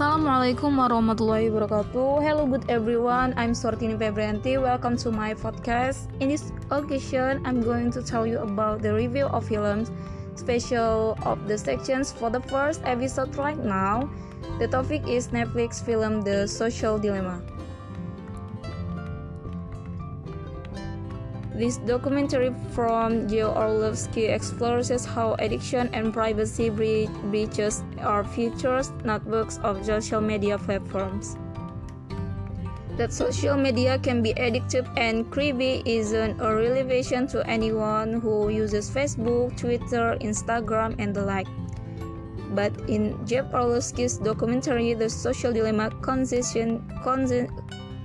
Assalamualaikum warahmatullahi wabarakatuh. Hello, good everyone. I'm Sortini Febrianti. Welcome to my podcast. In this occasion, I'm going to tell you about the review of films, special of the sections for the first episode right now. The topic is Netflix film The Social Dilemma. This documentary from Joe Orlowski explores how addiction and privacy breaches are features not networks of social media platforms. That social media can be addictive and creepy isn't a revelation to anyone who uses Facebook, Twitter, Instagram, and the like. But in Jeff Orlowski's documentary, The Social Dilemma, concession,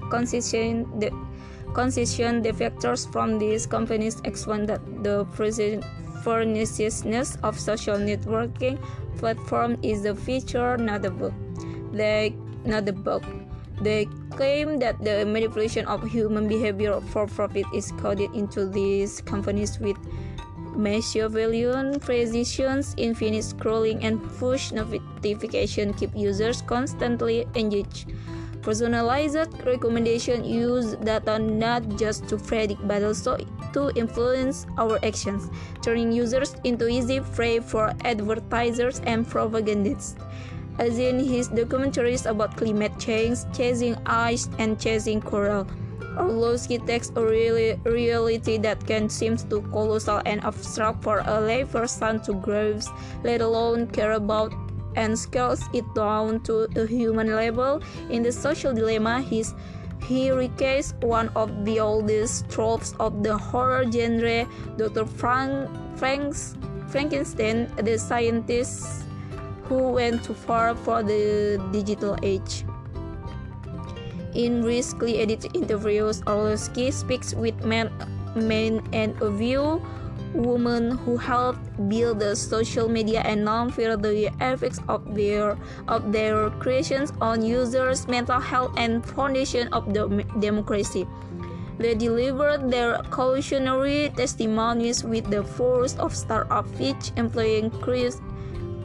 concession, the concession defectors from these companies explain that the perniciousness of social networking platform is the feature, not the book. They not the book. They claim that the manipulation of human behavior for profit is coded into these companies with Machiavellian precision, infinite scrolling, and push notification keep users constantly engaged. Personalized recommendation use data not just to predict but also to influence our actions, turning users into easy prey for advertisers and propagandists. As in his documentaries about climate change, chasing ice, and chasing coral, Orlowski takes a really reality that can seem too colossal and abstract for a lay person to grasp, let alone care about and scales it down to a human level. In the social dilemma, he's, he recounts one of the oldest tropes of the horror genre, Dr. Frank, Frank's, Frankenstein, the scientist who went too far for the digital age. In briskly edited interviews, Orlowski speaks with men, men and a view women who helped build the social media and now feel the effects of their of their creations on users' mental health and foundation of the democracy. They delivered their cautionary testimonies with the force of startup pitch, employing Chris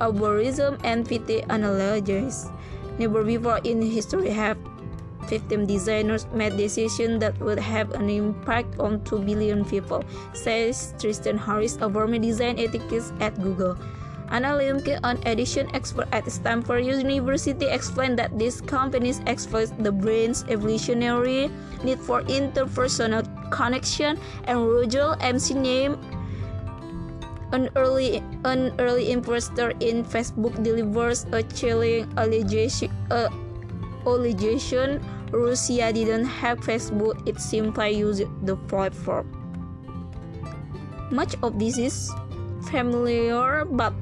algorithm and PT analogies. Never before in history have System designers made decisions that would have an impact on 2 billion people, says Tristan Harris, a former design ethicist at Google. Anna Lembke, an edition expert at Stanford University, explained that these companies exploit the brain's evolutionary need for interpersonal connection, and Roger McNamee an early an early investor in Facebook delivers a chilling allegation, uh, allegation Russia didn't have Facebook, it simply used the platform. Much of this is familiar, but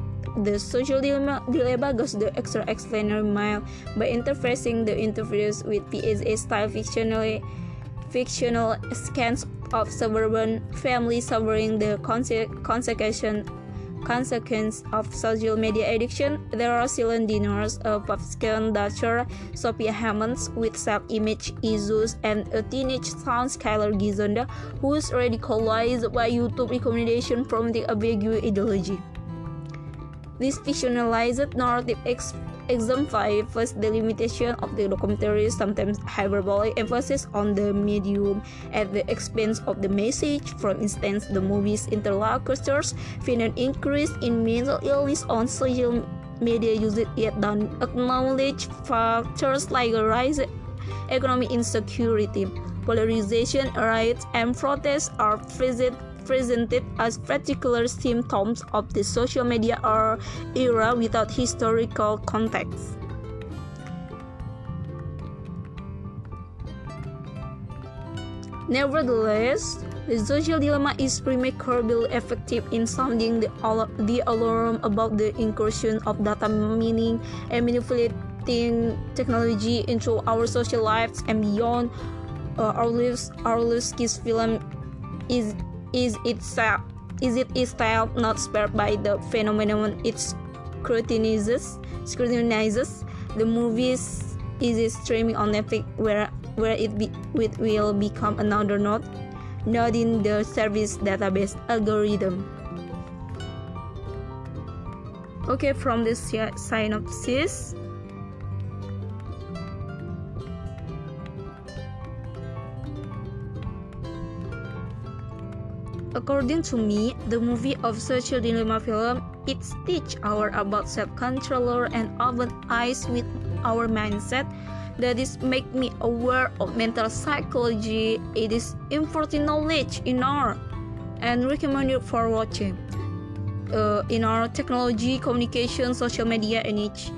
the social dilemma, dilemma goes the extra explainer mile by interfacing the interviews with PSA style fictionally fictional scans of suburban families suffering the conse- consequence consequence of social media addiction, there are silent dinners of Pascal Dutcher, Sophia Hammons with self-image issues, and a teenage son, Skyler Gisondo, who is radicalized by YouTube recommendation from the ambiguous ideology. This fictionalized narrative exemplifies the limitation of the documentary, sometimes hyperbolic emphasis on the medium at the expense of the message. For instance, the movie's interlocutors find an increase in mental illness on social media usage yet don't acknowledge factors like a rise economic insecurity, polarization, riots, and protests are present presented as particular symptoms of the social media era without historical context. Nevertheless, the social dilemma is remarkably effective in sounding the, the alarm about the incursion of data mining and manipulating technology into our social lives and beyond. Uh, our lives, our lives film is is itself is it itself not spared by the phenomenon it scrutinizes scrutinizes? The movies is it streaming on Netflix where where it, be, it will become another node node in the service database algorithm. Okay from this synopsis according to me, the movie of social dilemma film it teach our about self-control and open eyes with our mindset that is make me aware of mental psychology. It is important knowledge in our and recommended for watching. Uh, in our technology, communication, social media, and each.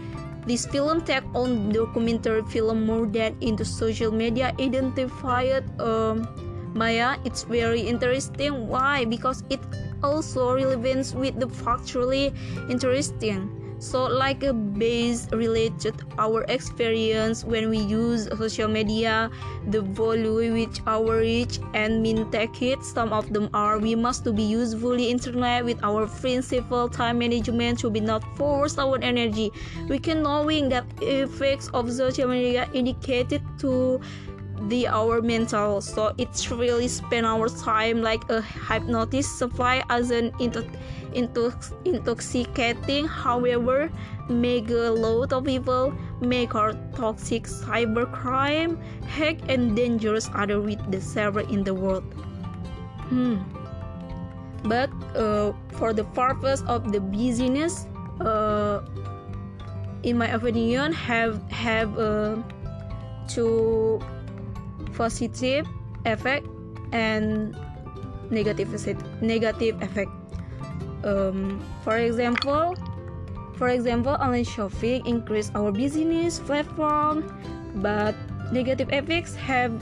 This film take on documentary film more than into social media identified um, Maya. It's very interesting. Why? Because it also relevant with the factually interesting so like a base related our experience when we use social media the value which our reach and mean take it some of them are we must to be usefully internet with our principle time management to be not force our energy we can knowing that effects of social media indicated to the our mental so it's really spend our time like a hypnotic supply as an into into intoxicating however make a lot of people make our toxic cybercrime hack and dangerous other with the server in the world. Hmm. But uh, for the purpose of the business uh, in my opinion have have uh, to positive effect and negative negative effect. Um, for example for example online shopping increase our business platform but negative effects have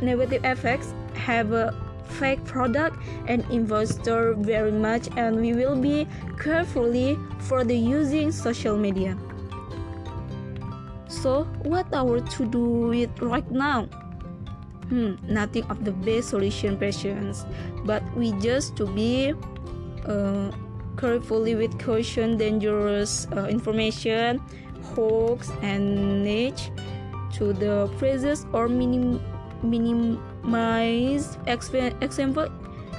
negative effects have a fake product and investor very much and we will be carefully for the using social media. So what our to do it right now hmm, nothing of the best solution patients but we just to be uh, carefully with caution dangerous uh, information hoax and niche to the phrases or minim minimize example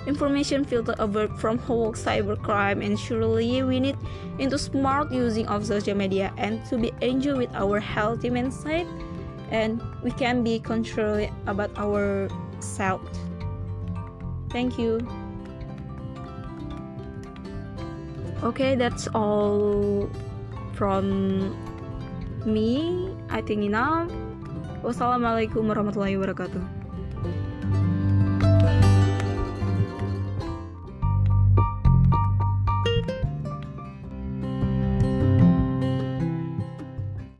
information filter avert from hoax cybercrime and surely we need into smart using of social media and to be enjoy with our healthy mindset and we can be control about our self. Thank you. Okay that's all from me. I think enough. Wassalamualaikum warahmatullahi wabarakatuh